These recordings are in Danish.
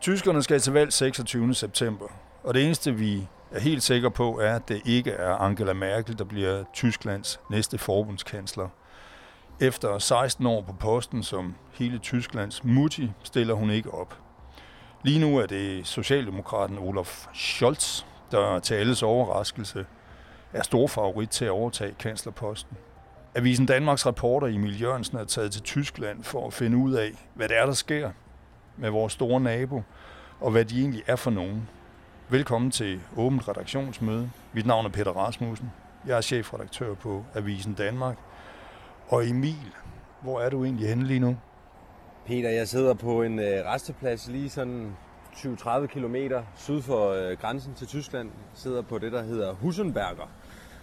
Tyskerne skal til valg 26. september, og det eneste vi er helt sikre på er, at det ikke er Angela Merkel, der bliver Tysklands næste forbundskansler. Efter 16 år på posten som hele Tysklands mutti, stiller hun ikke op. Lige nu er det Socialdemokraten Olaf Scholz, der til alles overraskelse er stor favorit til at overtage kanslerposten. Avisen Danmarks reporter Emil Jørgensen er taget til Tyskland for at finde ud af, hvad det er, der sker med vores store nabo, og hvad de egentlig er for nogen. Velkommen til Åbent Redaktionsmøde. Mit navn er Peter Rasmussen. Jeg er chefredaktør på Avisen Danmark. Og Emil, hvor er du egentlig henne lige nu? Peter, jeg sidder på en øh, resteplads lige sådan 20-30 km syd for øh, grænsen til Tyskland. Jeg sidder på det, der hedder Husenberger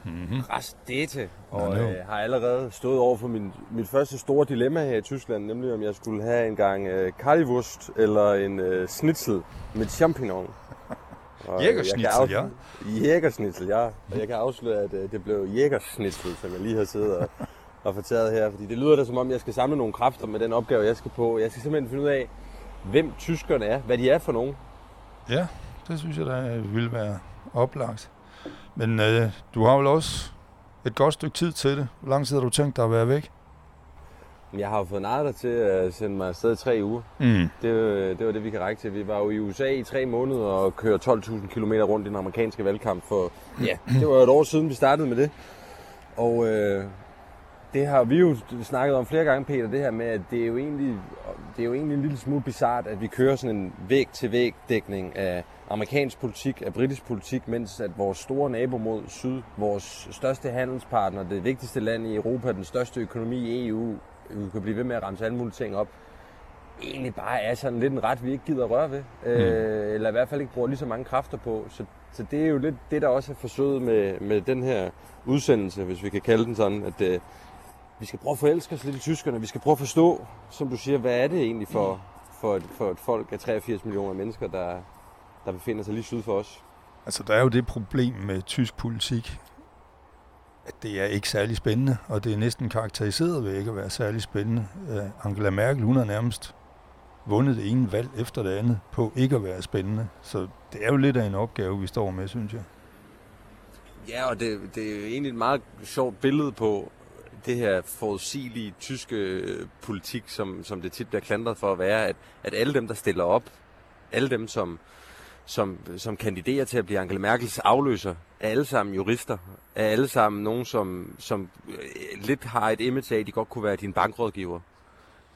mm-hmm. Rastete, og øh, har allerede stået over for min, mit første store dilemma her i Tyskland, nemlig om jeg skulle have en gang øh, currywurst eller en øh, schnitzel med champignon. Jægerschnitzel, ja. Jægerschnitzel, ja. Og jeg kan afsløre, at øh, det blev jægerschnitzel, som jeg lige har siddet og, og fortæret her. Fordi det lyder da som om, jeg skal samle nogle kræfter med den opgave, jeg skal på. Jeg skal simpelthen finde ud af, hvem tyskerne er, hvad de er for nogen. Ja, det synes jeg da vil være oplagt. Men øh, du har vel også et godt stykke tid til det. Hvor lang tid har du tænkt dig at være væk? Jeg har jo fået naret dig til at sende mig afsted i tre uger. Mm. Det, det var det, vi kan række til. Vi var jo i USA i tre måneder og kørte 12.000 km rundt i den amerikanske valgkamp. For, ja, det var et år siden, vi startede med det. Og øh, det har vi jo snakket om flere gange, Peter, det her med, at det er jo egentlig, det er jo egentlig en lille smule bizart, at vi kører sådan en væg-til-væg dækning af amerikansk politik, af britisk politik, mens at vores store nabo mod syd, vores største handelspartner, det vigtigste land i Europa, den største økonomi i EU, vi kan blive ved med at ramse alle mulige ting op, egentlig bare er sådan lidt en ret, vi ikke gider røre ved. Mm. Øh, eller i hvert fald ikke bruger lige så mange kræfter på. Så, så det er jo lidt det, der også er forsøget med, med den her udsendelse, hvis vi kan kalde den sådan, at øh, vi skal prøve at forelske os lidt i tyskerne. Vi skal prøve at forstå, som du siger, hvad er det egentlig for, for, et, for et folk af 83 millioner mennesker, der, der befinder sig lige syd for os. Altså, der er jo det problem med tysk politik, at det er ikke særlig spændende, og det er næsten karakteriseret ved ikke at være særlig spændende. Uh, Angela Merkel, hun har nærmest vundet det ene valg efter det andet på ikke at være spændende. Så det er jo lidt af en opgave, vi står med, synes jeg. Ja, og det, det er jo egentlig et meget sjovt billede på det her forudsigelige tyske politik, som, som det tit bliver klandret for at være, at, at alle dem, der stiller op, alle dem, som, som, som kandiderer til at blive Angela Merkels afløser, er alle sammen jurister, er alle sammen nogen, som, som øh, lidt har et image af, at de godt kunne være din bankrådgiver.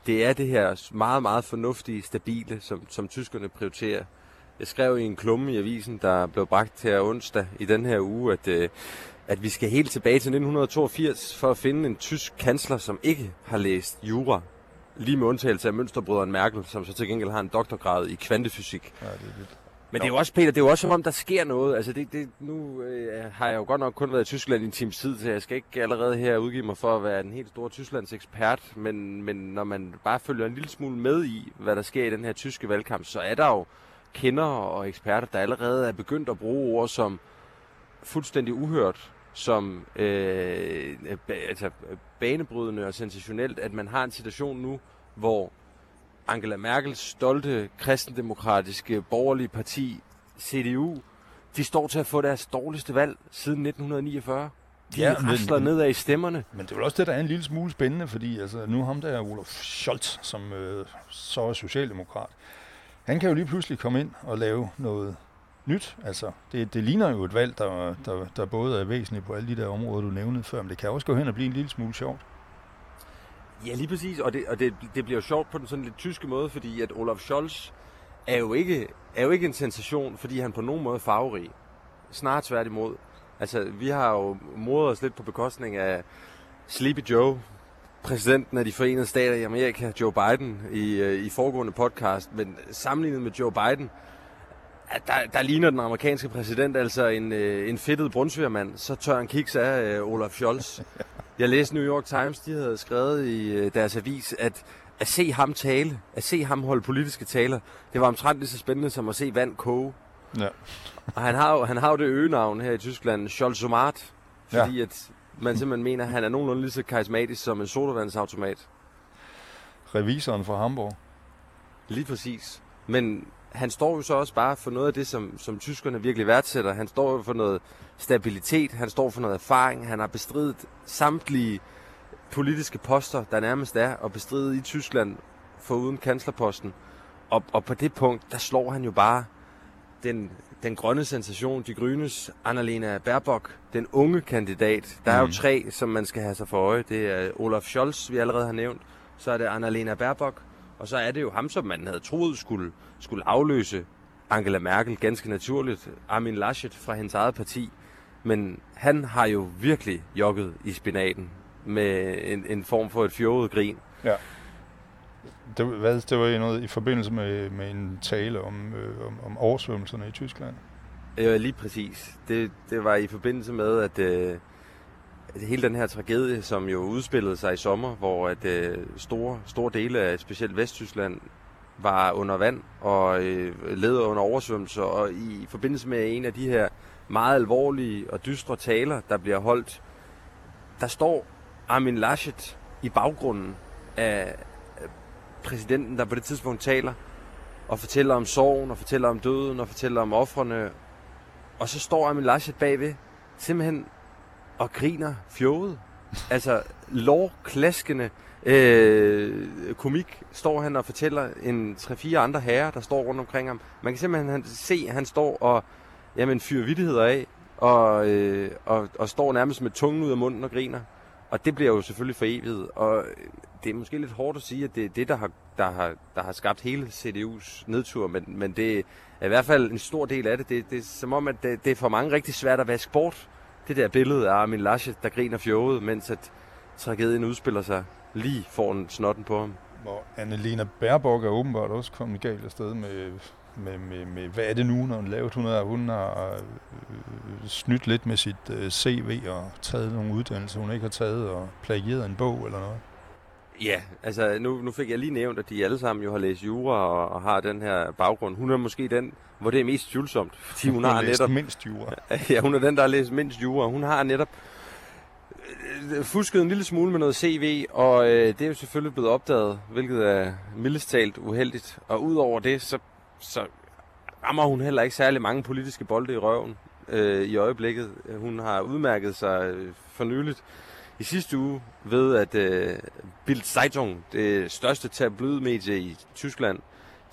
Det er det her meget, meget fornuftige, stabile, som, som tyskerne prioriterer. Jeg skrev i en klumme i avisen, der blev bragt til onsdag i den her uge, at, øh, at vi skal helt tilbage til 1982 for at finde en tysk kansler, som ikke har læst jura. Lige med undtagelse af mønsterbrøderen Merkel, som så til gengæld har en doktorgrad i kvantefysik. Ja, det er vildt. Men det er jo også, Peter, det er jo også som om, der sker noget. Altså, det, det, nu øh, har jeg jo godt nok kun været i Tyskland i en times tid, så jeg skal ikke allerede her udgive mig for at være en helt stor Tysklands ekspert. Men, men når man bare følger en lille smule med i, hvad der sker i den her tyske valgkamp, så er der jo kender og eksperter, der allerede er begyndt at bruge ord som fuldstændig uhørt, som øh, altså, banebrydende og sensationelt, at man har en situation nu, hvor Angela Merkels stolte kristendemokratiske borgerlige parti, CDU, de står til at få deres dårligste valg siden 1949. De ja, rasler nedad i stemmerne. Men det er vel også det, der er en lille smule spændende, fordi altså, nu ham der er Olaf Scholz, som øh, så er socialdemokrat, han kan jo lige pludselig komme ind og lave noget nyt. Altså, det, det ligner jo et valg, der, der, der både er væsentligt på alle de der områder, du nævnte før, men det kan også gå hen og blive en lille smule sjovt. Ja, lige præcis, og det, og det, det bliver sjovt på den sådan lidt tyske måde, fordi at Olaf Scholz er jo ikke, er jo ikke en sensation, fordi han på nogen måde er farverig. Snart tværtimod. Altså, vi har jo modet os lidt på bekostning af Sleepy Joe, præsidenten af de forenede stater i Amerika, Joe Biden, i, øh, i foregående podcast. Men sammenlignet med Joe Biden, der, der ligner den amerikanske præsident altså en, øh, en fedtet brunsvigermand. Så tør han kiks af øh, Olaf Scholz. Jeg læste New York Times, de havde skrevet i øh, deres avis, at at se ham tale, at se ham holde politiske taler, det var omtrent lige så spændende som at se vand koge. Ja. Og han har, jo, han har jo det øgenavn her i Tyskland, Scholzomat, fordi ja. at man simpelthen mener, at han er nogenlunde lige så karismatisk som en sodavandsautomat. revisoren fra Hamburg. Lige præcis. Men han står jo så også bare for noget af det, som, som tyskerne virkelig værdsætter. Han står jo for noget stabilitet, han står for noget erfaring, han har bestridet samtlige politiske poster, der nærmest er at bestride i Tyskland uden kanslerposten. Og, og på det punkt, der slår han jo bare den, den grønne sensation, de grønnes, Annalena Baerbock, den unge kandidat. Der er mm. jo tre, som man skal have sig for øje. Det er Olaf Scholz, vi allerede har nævnt. Så er det Annalena Baerbock, og så er det jo ham, som man havde troet skulle, skulle afløse Angela Merkel ganske naturligt. Armin Laschet fra hendes eget parti. Men han har jo virkelig jogget i spinaten med en, en form for et fjollet grin. Ja. Det, hvad, det var noget i forbindelse med, med en tale om, øh, om, om oversvømmelserne i Tyskland. Ja, lige præcis. Det, det var i forbindelse med, at, øh, at hele den her tragedie, som jo udspillede sig i sommer, hvor at øh, store, store dele af specielt Vesttyskland var under vand og øh, led under oversvømmelser, og i forbindelse med en af de her meget alvorlige og dystre taler, der bliver holdt, der står Armin Laschet i baggrunden af præsidenten, der på det tidspunkt taler og fortæller om sorgen, og fortæller om døden, og fortæller om offrene. Og så står Armin Laschet bagved, simpelthen og griner fjollet. altså lovklaskende øh, komik står han og fortæller en 3-4 andre herrer, der står rundt omkring ham. Man kan simpelthen se, at han står og jamen, fyrer vidtigheder af, og, øh, og, og står nærmest med tungen ud af munden og griner. Og det bliver jo selvfølgelig for evigt. Og det er måske lidt hårdt at sige, at det er det, der har, der har, der har skabt hele CDU's nedtur, men, men det er i hvert fald en stor del af det. Det, det er som om, at det, det er for mange rigtig svært at vaske bort. Det der billede af Armin Laschet, der griner fjollet, mens at tragedien udspiller sig lige foran snotten på ham. Hvor Annelena Baerbock er åbenbart også kommet galt afsted med, med, med, med, hvad er det nu, når hun lavet? Hun har, hun har øh, øh snydt lidt med sit øh, CV og taget nogle uddannelser, hun ikke har taget, og plagieret en bog eller noget. Ja, altså nu, nu fik jeg lige nævnt, at de alle sammen jo har læst jura og, og har den her baggrund. Hun er måske den, hvor det er mest tvivlsomt, fordi hun, hun har, har læst netop... mindst jura. Ja, hun er den, der har læst mindst jura. Hun har netop øh, fusket en lille smule med noget CV, og øh, det er jo selvfølgelig blevet opdaget, hvilket er mildest talt uheldigt. Og udover det, så, så rammer hun heller ikke særlig mange politiske bolde i røven øh, i øjeblikket. Hun har udmærket sig øh, for nyligt i sidste uge ved, at øh, Bild Zeitung, det største tabloidmedie i Tyskland,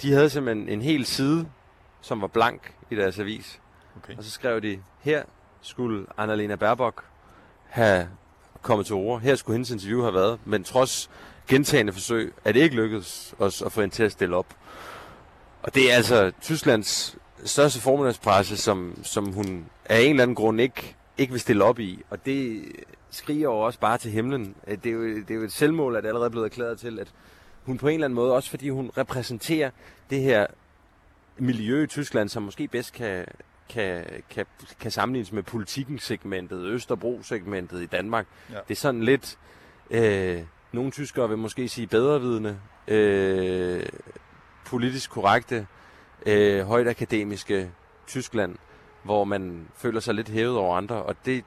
de havde simpelthen en hel side, som var blank i deres avis. Okay. Og så skrev de, her skulle Annalena Baerbock have kommet til ord. Her skulle hendes interview have været. Men trods gentagende forsøg, er det ikke lykkedes os at få hende til at stille op. Og det er altså Tysklands største formiddagspresse, som, som hun af en eller anden grund ikke, ikke vil stille op i. Og det skriger jo også bare til himlen. Øh, det er jo, det er jo et selvmål, at det allerede er blevet erklæret til, at hun på en eller anden måde, også fordi hun repræsenterer det her miljø i Tyskland, som måske bedst kan, kan, kan, kan sammenlignes med politikken-segmentet, Østerbro-segmentet i Danmark. Ja. Det er sådan lidt, øh, nogle tyskere vil måske sige bedrevidende, øh, politisk korrekte, øh, højt akademiske Tyskland, hvor man føler sig lidt hævet over andre, og det,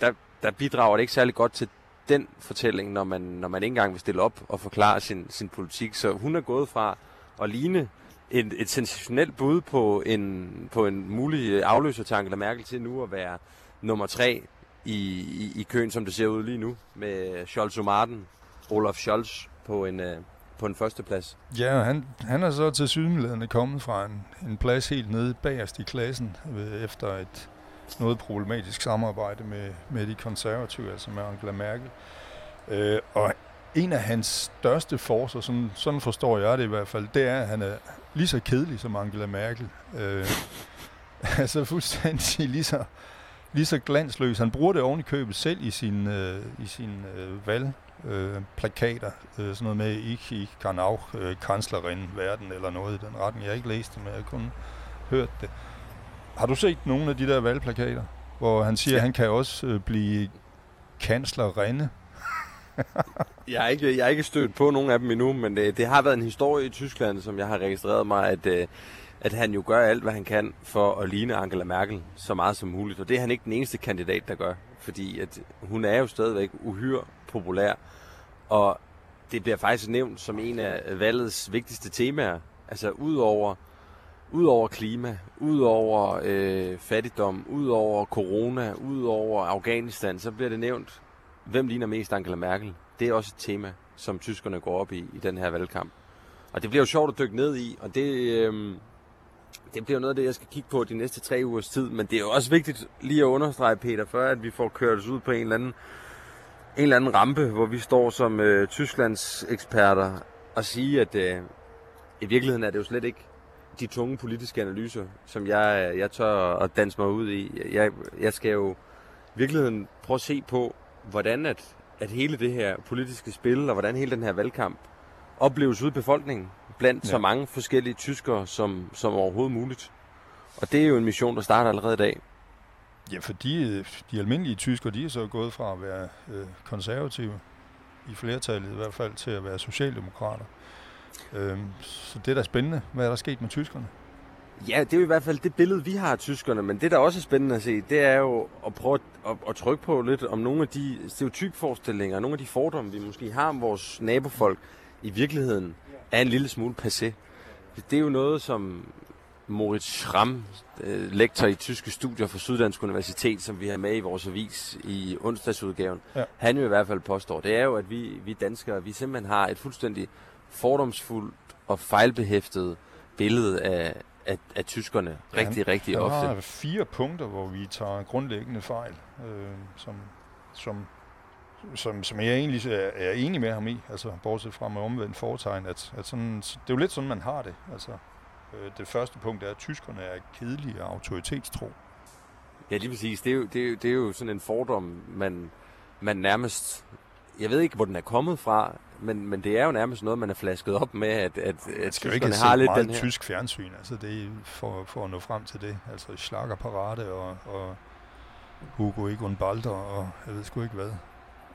der, der bidrager det ikke særlig godt til den fortælling, når man, når man ikke engang vil stille op og forklare sin, sin politik. Så hun er gået fra at ligne et, et sensationelt bud på en, på en mulig afløser til Angela Merkel til nu at være nummer tre i, i, i køen, som det ser ud lige nu, med Scholz og Martin, Olaf Scholz på en, øh, på en førsteplads. Ja, han, han er så til sydenlædende kommet fra en, en plads helt nede bagerst i klassen, efter et noget problematisk samarbejde med, med de konservative, altså med Angela Merkel. Øh, og en af hans største forser, sådan, sådan forstår jeg det i hvert fald, det er, at han er lige så kedelig som Angela Merkel. Øh, altså fuldstændig lige så, lige så glansløs. Han bruger det oven i købet selv i sin, øh, i sin øh, valg Øh, øh, sådan noget med, ikke i kan auch øh, kanslerin verden eller noget i den retning. Jeg har ikke læst det, men jeg har kun hørt det. Har du set nogle af de der valgplakater, hvor han siger, ja. at han kan også øh, blive kanslerinde? jeg, har ikke, jeg har ikke stødt på nogen af dem endnu, men det, det har været en historie i Tyskland, som jeg har registreret mig, at, øh, at han jo gør alt, hvad han kan for at ligne Angela Merkel så meget som muligt. Og det er han ikke den eneste kandidat, der gør, fordi at hun er jo stadigvæk uhyre populær. Og det bliver faktisk nævnt som en af valgets vigtigste temaer. Altså udover Udover klima, udover øh, fattigdom, udover corona, udover Afghanistan, så bliver det nævnt, hvem ligner mest Angela Merkel. Det er også et tema, som tyskerne går op i i den her valgkamp. Og det bliver jo sjovt at dykke ned i, og det, øh, det bliver noget af det, jeg skal kigge på de næste tre ugers tid. Men det er jo også vigtigt lige at understrege, Peter, før at vi får kørt os ud på en eller anden, en eller anden rampe, hvor vi står som øh, Tysklands eksperter og sige, at øh, i virkeligheden er det jo slet ikke de tunge politiske analyser, som jeg, jeg tør at danse mig ud i. Jeg, jeg skal jo i virkeligheden prøve at se på, hvordan at, at hele det her politiske spil, og hvordan hele den her valgkamp opleves ude i befolkningen, blandt ja. så mange forskellige tyskere som, som overhovedet muligt. Og det er jo en mission, der starter allerede i dag. Ja, fordi de almindelige tyskere, de er så gået fra at være øh, konservative, i flertallet i hvert fald, til at være socialdemokrater. Øhm, så det er da spændende. Hvad er der sket med tyskerne? Ja, det er jo i hvert fald det billede, vi har af tyskerne, men det, der også er spændende at se, det er jo at prøve at, at, at trykke på lidt om nogle af de stereotypforestillinger, nogle af de fordomme, vi måske har om vores nabofolk, i virkeligheden er en lille smule passé. Det er jo noget, som Moritz Schramm, øh, lektor i tyske studier for Syddansk Universitet, som vi har med i vores avis i onsdagsudgaven, ja. han jo i hvert fald påstår, det er jo, at vi, vi danskere, vi simpelthen har et fuldstændig fordomsfuldt og fejlbehæftet billede af, af, af tyskerne rigtig, ja, rigtig ofte. Der er fire punkter, hvor vi tager grundlæggende fejl, øh, som, som, som, som jeg egentlig er, er enig med ham i, altså bortset fra med omvendt foretegn, at, at sådan, det er jo lidt sådan, man har det. Altså, det første punkt er, at tyskerne er kedelige og autoritetstro. Ja, lige præcis. Det er jo, det er jo, det er jo sådan en fordom, man, man nærmest... Jeg ved ikke, hvor den er kommet fra, men, men det er jo nærmest noget, man er flasket op med, at, at, at skal ikke har lidt den her... tysk fjernsyn, altså det for, for at nå frem til det. Altså Schlagerparade og, og Hugo Egon Balder og jeg ved sgu ikke hvad.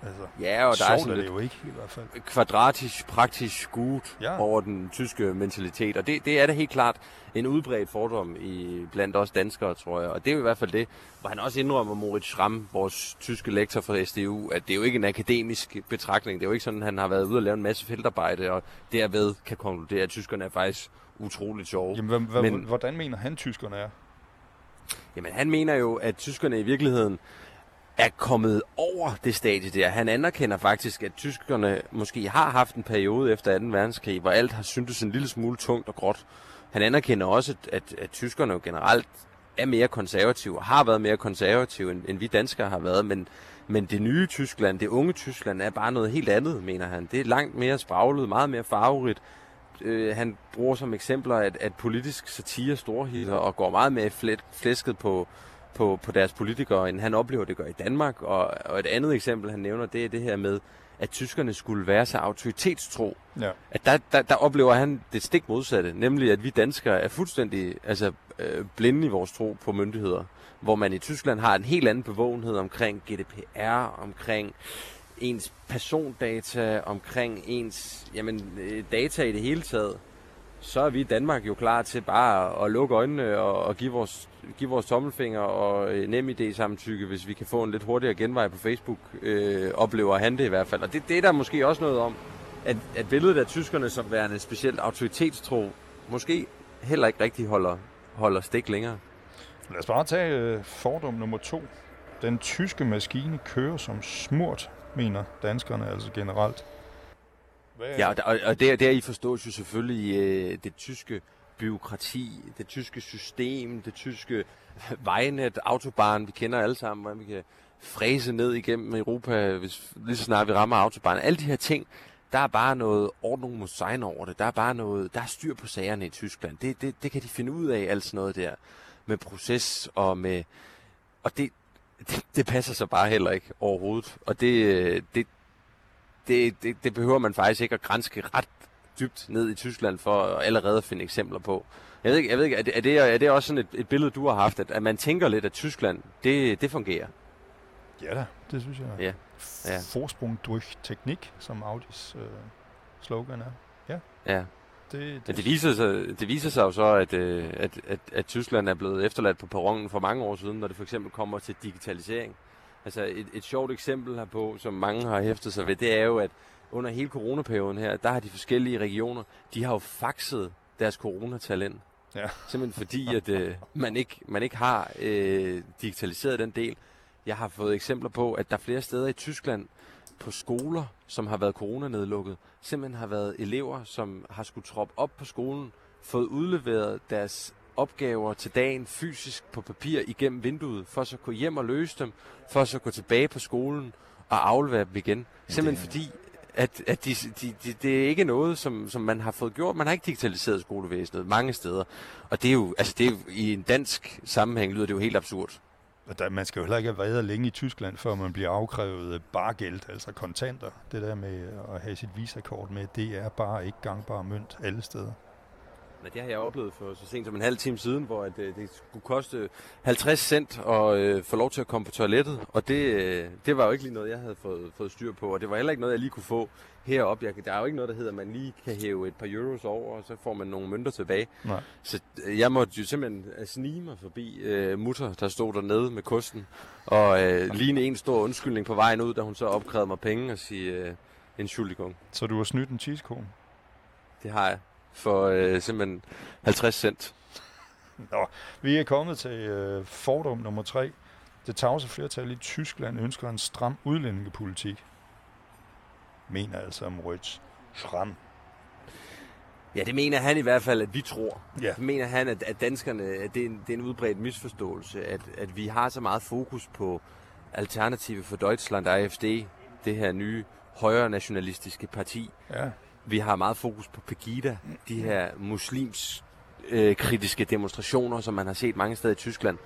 Altså, ja, og der er sådan er det jo ikke i hvert fald. Kvadratisk, praktisk gut ja. over den tyske mentalitet. Og det, det er det helt klart en udbredt fordom i, blandt os danskere, tror jeg. Og det er jo i hvert fald det, hvor han også indrømmer Moritz Schramm, vores tyske lektor fra SDU, at det er jo ikke en akademisk betragtning. Det er jo ikke sådan, at han har været ude og lave en masse feltarbejde, og derved kan konkludere, at tyskerne er faktisk utroligt sjove. Jamen, Men, hvordan mener han, tyskerne er? Jamen, han mener jo, at tyskerne i virkeligheden er kommet over det stadie der. Han anerkender faktisk, at tyskerne måske har haft en periode efter 2. verdenskrig, hvor alt har syntes en lille smule tungt og gråt. Han anerkender også, at, at, at tyskerne jo generelt er mere konservative, og har været mere konservative, end, end vi danskere har været, men, men det nye Tyskland, det unge Tyskland, er bare noget helt andet, mener han. Det er langt mere spraglet, meget mere farverigt. Øh, han bruger som eksempler, at, at politisk satire storhitter og går meget mere flæsket på, på, på deres politikere, end han oplever, det gør i Danmark. Og, og et andet eksempel, han nævner, det er det her med, at tyskerne skulle være så autoritetstro. Ja. At der, der, der oplever han det stik modsatte, nemlig at vi danskere er fuldstændig altså, øh, blinde i vores tro på myndigheder. Hvor man i Tyskland har en helt anden bevågenhed omkring GDPR, omkring ens persondata, omkring ens jamen, øh, data i det hele taget så er vi i Danmark jo klar til bare at lukke øjnene og, og give, vores, give vores tommelfinger og øh, nem idé samtykke, hvis vi kan få en lidt hurtigere genvej på Facebook, øh, oplever han det i hvert fald. Og det, det er der måske også noget om, at, at billedet af tyskerne som værende specielt autoritetstro, måske heller ikke rigtig holder, holder stik længere. Lad os bare tage øh, fordom nummer to. Den tyske maskine kører som smurt, mener danskerne altså generelt. Hvad? Ja, og, og der, der I forstås jo selvfølgelig øh, det tyske byråkrati, det tyske system, det tyske vejnet, autobahn, vi kender alle sammen, hvordan vi kan fræse ned igennem Europa, hvis, lige så snart vi rammer autobahn. Alle de her ting, der er bare noget ordning mod sign over det. Der er bare noget, der er styr på sagerne i Tyskland. Det, det, det kan de finde ud af, alt sådan noget der. Med proces og med... Og det, det, det passer så bare heller ikke overhovedet. Og det, øh, det, det, det, det behøver man faktisk ikke at grænske ret dybt ned i Tyskland for at allerede finde eksempler på. Jeg ved ikke, jeg ved ikke er, det, er, det, er det også sådan et, et billede, du har haft, at, at man tænker lidt, at Tyskland, det, det fungerer? Ja da, det synes jeg. Ja. ja. Forsprung durch teknik, som Audis øh, slogan er. Ja. ja. Det, det, Men det viser, sig, det viser sig jo så, at, øh, at, at, at Tyskland er blevet efterladt på perronen for mange år siden, når det for eksempel kommer til digitalisering. Altså et, et sjovt eksempel herpå, som mange har hæftet sig ved, det er jo, at under hele coronaperioden her, der har de forskellige regioner, de har jo faxet deres coronatalent. Ja. Simpelthen fordi, at øh, man, ikke, man ikke har øh, digitaliseret den del. Jeg har fået eksempler på, at der er flere steder i Tyskland på skoler, som har været coronanedlukket, simpelthen har været elever, som har skulle troppe op på skolen, fået udleveret deres opgaver til dagen fysisk på papir igennem vinduet, for så at gå hjem og løse dem, for så at gå tilbage på skolen og aflevere dem igen. Simpelthen fordi, at, at de, de, de, det er ikke noget, som, som man har fået gjort. Man har ikke digitaliseret skolevæsenet mange steder. Og det er jo, altså det er jo, i en dansk sammenhæng lyder det jo helt absurd. Der, man skal jo heller ikke have været længe i Tyskland, før man bliver afkrævet bargæld, altså kontanter. Det der med at have sit visakort med, det er bare ikke gangbar mønt alle steder. Men det har jeg oplevet for så sent som en halv time siden, hvor at, øh, det skulle koste 50 cent at øh, få lov til at komme på toilettet. Og det, øh, det var jo ikke lige noget, jeg havde fået, fået styr på. Og det var heller ikke noget, jeg lige kunne få heroppe. Jeg, der er jo ikke noget, der hedder, at man lige kan hæve et par euros over, og så får man nogle mønter tilbage. Nej. Så øh, jeg måtte jo simpelthen øh, snige mig forbi øh, mutter, der stod dernede med kosten. Og øh, ligne en stor undskyldning på vejen ud, da hun så opkrævede mig penge og sige øh, en schuldigung. Så du har snydt en cheesekone? Det har jeg for øh, simpelthen 50 cent. Nå, vi er kommet til øh, fordom nummer tre. Det tavse flertal i Tyskland ønsker en stram udlændingepolitik. Mener altså Moritz Schramm. Ja, det mener han i hvert fald, at vi tror. Ja. Det mener han, at, at danskerne, at det er, en, det er en udbredt misforståelse, at, at vi har så meget fokus på Alternative for Deutschland, AFD, det her nye højre nationalistiske parti. Ja. Vi har meget fokus på Pegida, de her muslims øh, kritiske demonstrationer, som man har set mange steder i Tyskland.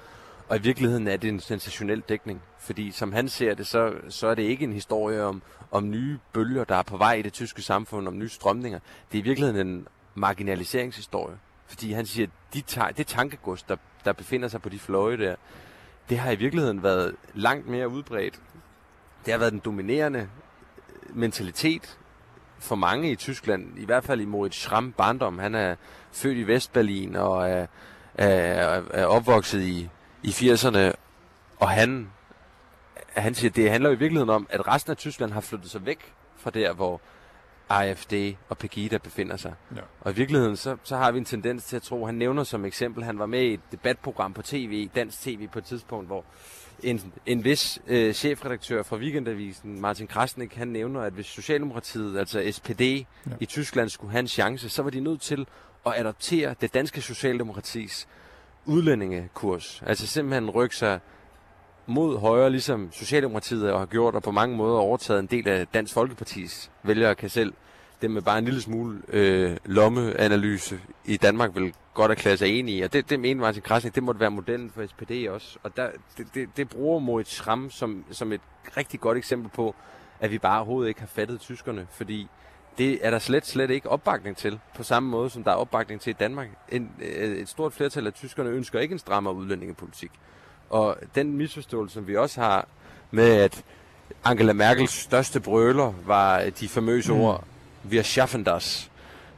Og i virkeligheden er det en sensationel dækning, fordi som han ser det, så, så er det ikke en historie om, om nye bølger, der er på vej i det tyske samfund, om nye strømninger. Det er i virkeligheden en marginaliseringshistorie. Fordi han siger, at de ta- det tankegods, der, der befinder sig på de fløje der, det har i virkeligheden været langt mere udbredt. Det har været den dominerende mentalitet for mange i Tyskland, i hvert fald i Moritz Schramm barndom. Han er født i Vestberlin og er, er, er opvokset i, i 80'erne, og han, han siger, det handler i virkeligheden om, at resten af Tyskland har flyttet sig væk fra der, hvor AFD og Pegida befinder sig. Ja. Og i virkeligheden, så, så har vi en tendens til at tro, han nævner som eksempel, han var med i et debatprogram på tv, dansk tv på et tidspunkt, hvor en, en vis øh, chefredaktør fra Weekendavisen, Martin Krasnik, han nævner, at hvis Socialdemokratiet, altså SPD ja. i Tyskland, skulle have en chance, så var de nødt til at adoptere det danske Socialdemokratis udlændingekurs. Altså simpelthen rykke sig mod højre, ligesom Socialdemokratiet har gjort, og på mange måder overtaget en del af Dansk Folkepartis vælgere kan selv det med bare en lille smule øh, lommeanalyse i Danmark vil godt erklære sig enige i. Og det, det mener Martin Krasnik, det måtte være modellen for SPD også. Og der, det, det, det bruger Moritz Schramm som, som et rigtig godt eksempel på, at vi bare overhovedet ikke har fattet tyskerne, fordi det er der slet, slet ikke opbakning til, på samme måde som der er opbakning til i Danmark. En, øh, et stort flertal af tyskerne ønsker ikke en strammere udlændingepolitik. Og den misforståelse, som vi også har med, at Angela Merkels største brøler var de famøse mm. ord, wir schaffen das.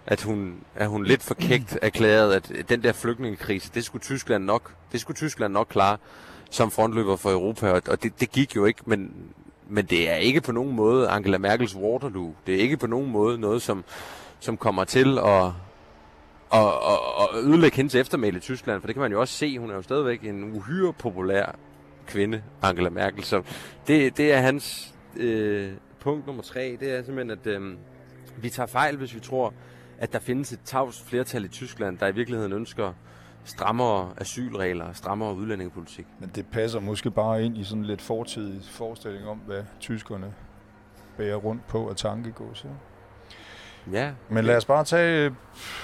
At hun, at hun lidt for kægt erklærede, at den der flygtningekrise, det skulle Tyskland nok, det skulle Tyskland nok klare som frontløber for Europa, og, og det, det gik jo ikke, men, men det er ikke på nogen måde Angela Merkels Waterloo. Det er ikke på nogen måde noget, som, som kommer til at, og, og, og ødelægge hendes eftermæle i Tyskland, for det kan man jo også se, hun er jo stadigvæk en uhyre populær kvinde, Angela Merkel. Så det, det er hans øh, punkt nummer tre, det er simpelthen, at øh, vi tager fejl, hvis vi tror, at der findes et tavs flertal i Tyskland, der i virkeligheden ønsker strammere asylregler, strammere udlændingepolitik. Men det passer måske bare ind i sådan lidt fortidig forestilling om, hvad tyskerne bærer rundt på af tankegås. Ja. Ja. Men lad os bare tage øh,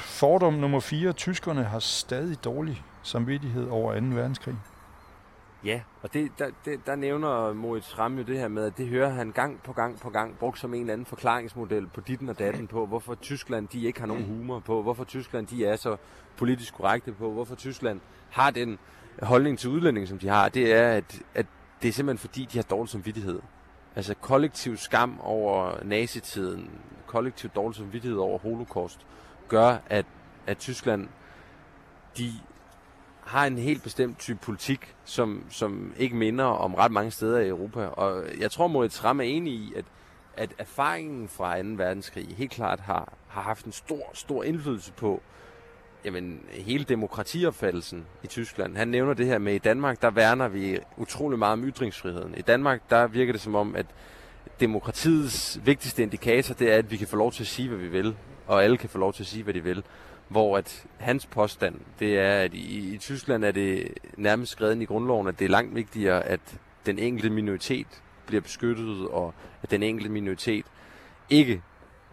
fordom nummer 4. Tyskerne har stadig dårlig samvittighed over 2. verdenskrig. Ja, og det, der, det, der nævner Moritz Schramm jo det her med, at det hører han gang på gang på gang, brugt som en eller anden forklaringsmodel på ditten og datten på, hvorfor Tyskland de ikke har nogen humor på, hvorfor Tyskland de er så politisk korrekte på, hvorfor Tyskland har den holdning til udlænding, som de har. Det er, at, at det er simpelthen fordi, de har dårlig samvittighed. Altså kollektiv skam over nazitiden, kollektiv dårlig samvittighed over holocaust, gør, at, at Tyskland de har en helt bestemt type politik, som, som ikke minder om ret mange steder i Europa. Og jeg tror, Moritz Ram er enig i, at, at erfaringen fra 2. verdenskrig helt klart har, har haft en stor, stor indflydelse på jamen, hele demokratiopfattelsen i Tyskland. Han nævner det her med, at i Danmark, der værner vi utrolig meget om ytringsfriheden. I Danmark, der virker det som om, at demokratiets vigtigste indikator, det er, at vi kan få lov til at sige, hvad vi vil, og alle kan få lov til at sige, hvad de vil. Hvor at hans påstand, det er, at i, i Tyskland er det nærmest skrevet i grundloven, at det er langt vigtigere, at den enkelte minoritet bliver beskyttet, og at den enkelte minoritet ikke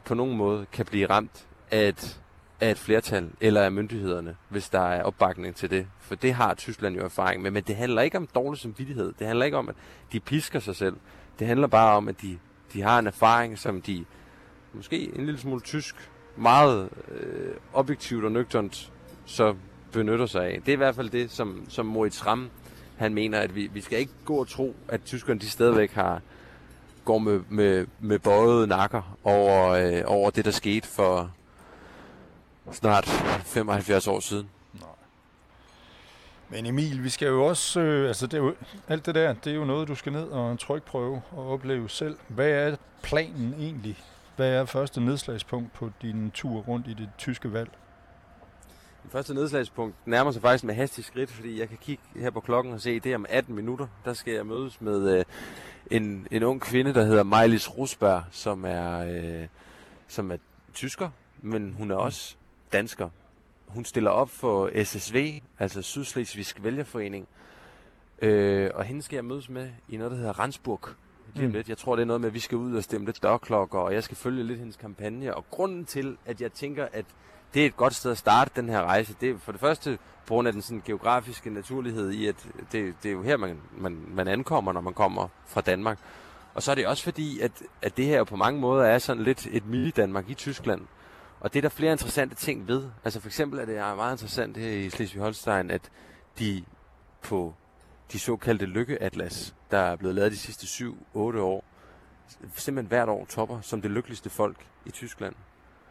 på nogen måde kan blive ramt af et, af et flertal eller af myndighederne, hvis der er opbakning til det. For det har Tyskland jo erfaring med. Men det handler ikke om dårlig samvittighed. Det handler ikke om, at de pisker sig selv. Det handler bare om, at de, de har en erfaring, som de måske en lille smule tysk, meget øh, objektivt og nøgternt, så benytter sig af. Det er i hvert fald det, som, som Moritz Ram, han mener, at vi, vi skal ikke gå og tro, at tyskerne de stadigvæk har går med, med, med bøjede nakker over, øh, over det, der skete for snart 75 år siden. Nej. Men Emil, vi skal jo også, øh, altså det er jo, alt det der, det er jo noget, du skal ned og trykprøve og opleve selv. Hvad er planen egentlig? Hvad er første nedslagspunkt på din tur rundt i det tyske valg? Det første nedslagspunkt nærmer sig faktisk med hastig skridt, fordi jeg kan kigge her på klokken og se, det er om 18 minutter. Der skal jeg mødes med øh, en, en ung kvinde, der hedder Majlis Rusberg, som er, øh, som er tysker, men hun er også dansker. Hun stiller op for SSV, altså Sydslesvigsk Vælgerforening, øh, og hende skal jeg mødes med i noget, der hedder Rendsburg, Lige mm. lidt. Jeg tror, det er noget med, at vi skal ud og stemme lidt dørklokker, og jeg skal følge lidt hendes kampagne. Og grunden til, at jeg tænker, at det er et godt sted at starte den her rejse. Det er for det første på grund af den sådan geografiske naturlighed i, at det, det er jo her, man, man, man ankommer, når man kommer fra Danmark. Og så er det også fordi, at, at det her jo på mange måder er sådan lidt et mini-Danmark i Tyskland. Og det er der flere interessante ting ved. Altså for eksempel er det meget interessant her i Slesvig-Holstein, at de på de såkaldte lykkeatlas, der er blevet lavet de sidste 7-8 år, simpelthen hvert år topper som det lykkeligste folk i Tyskland.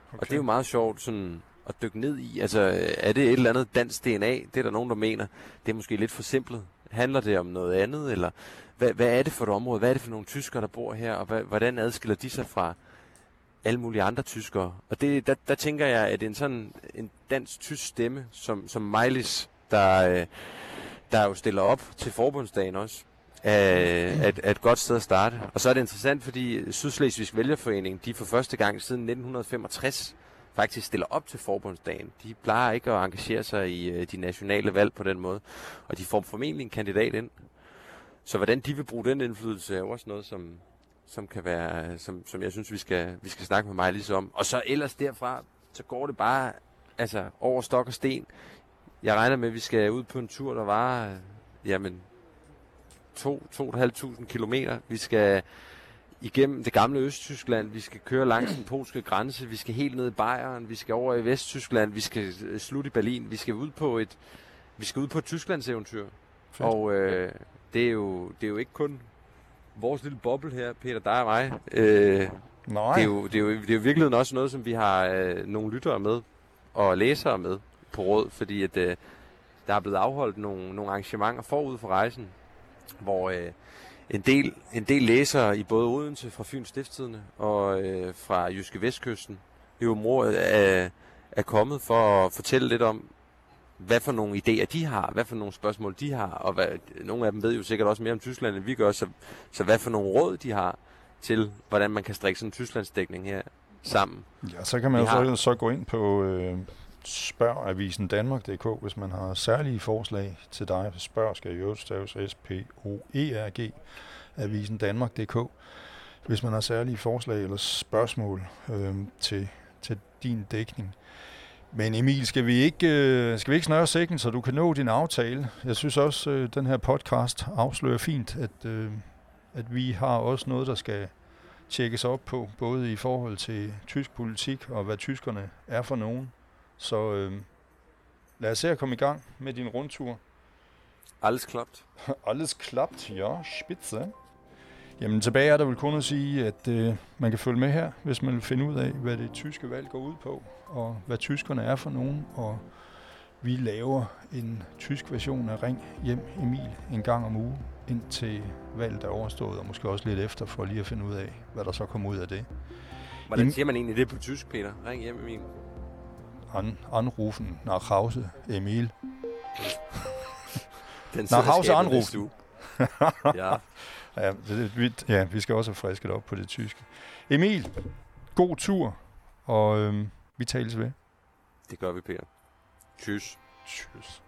Okay. Og det er jo meget sjovt sådan at dykke ned i. Altså, er det et eller andet dansk DNA? Det er der nogen, der mener. Det er måske lidt for simpelt. Handler det om noget andet? Eller hvad, hvad er det for et område? Hvad er det for nogle tyskere, der bor her? Og hvad, hvordan adskiller de sig fra alle mulige andre tyskere? Og det, der, der tænker jeg, at en sådan en dansk-tysk stemme, som, som Mejlis, der, øh, der jo stiller op til forbundsdagen også, er, er, er et godt sted at starte. Og så er det interessant, fordi Sydslesvigsk Vælgerforening, de for første gang siden 1965 faktisk stiller op til forbundsdagen. De plejer ikke at engagere sig i øh, de nationale valg på den måde, og de får formentlig en kandidat ind. Så hvordan de vil bruge den indflydelse er jo også noget, som, som kan være, som, som jeg synes, vi skal, vi skal snakke med mig lige om. Og så ellers derfra, så går det bare altså, over stok og sten. Jeg regner med, at vi skal ud på en tur, der var jamen, 2-2.500 kilometer. Vi skal igennem det gamle Østtyskland, vi skal køre langs den polske grænse, vi skal helt ned i Bayern, vi skal over i Vesttyskland, vi skal øh, slutte i Berlin, vi skal ud på et, vi skal ud på et Tysklands eventyr. Fedt. Og øh, det, er jo, det er jo ikke kun vores lille boble her, Peter, dig og mig. Øh, Nej. Det, er jo, det, er jo, det er jo virkelig også noget, som vi har øh, nogle lyttere med og læsere med på råd, fordi at, øh, der er blevet afholdt nogle, nogle arrangementer forud for rejsen, hvor øh, en, del, en del læsere i både Odense fra Fyns Stifttidene og øh, fra Jyske Vestkysten jo mor er, er kommet for at fortælle lidt om, hvad for nogle idéer de har, hvad for nogle spørgsmål de har, og hvad, nogle af dem ved jo sikkert også mere om Tyskland, end vi gør, så, så hvad for nogle råd de har til, hvordan man kan strikke sådan en Tysklandsdækning her sammen. Ja, så kan man jo så, så gå ind på øh, spørgavisen Danmark.dk, hvis man har særlige forslag til dig. Spørg skal jo staves S-P-O-E-R-G, avisen Danmark.dk, hvis man har særlige forslag eller spørgsmål øh, til, til din dækning. Men Emil, skal vi ikke, øh, skal vi ikke snøre sækken, så du kan nå din aftale? Jeg synes også, øh, den her podcast afslører fint, at, øh, at vi har også noget, der skal tjekkes op på, både i forhold til tysk politik og hvad tyskerne er for nogen, så øh, lad os se at komme i gang med din rundtur. Alles klappt. Alles klappt, ja, spidse. Jamen tilbage er der vel kun at sige, at øh, man kan følge med her, hvis man vil finde ud af, hvad det tyske valg går ud på, og hvad tyskerne er for nogen, og vi laver en tysk version af Ring hjem Emil en gang om ugen. indtil valget er overstået, og måske også lidt efter, for lige at finde ud af, hvad der så kommer ud af det. Hvordan siger man egentlig det på tysk, Peter? Ring hjem, Emil. An, anrufen nach Hause, Emil. Den Nach Hause anrufen. ja, Ja, det, ja, vi skal også have frisket op på det tyske. Emil, god tur, og øhm, vi tales ved. det gør vi, Peter. Tschüss. Tschüss.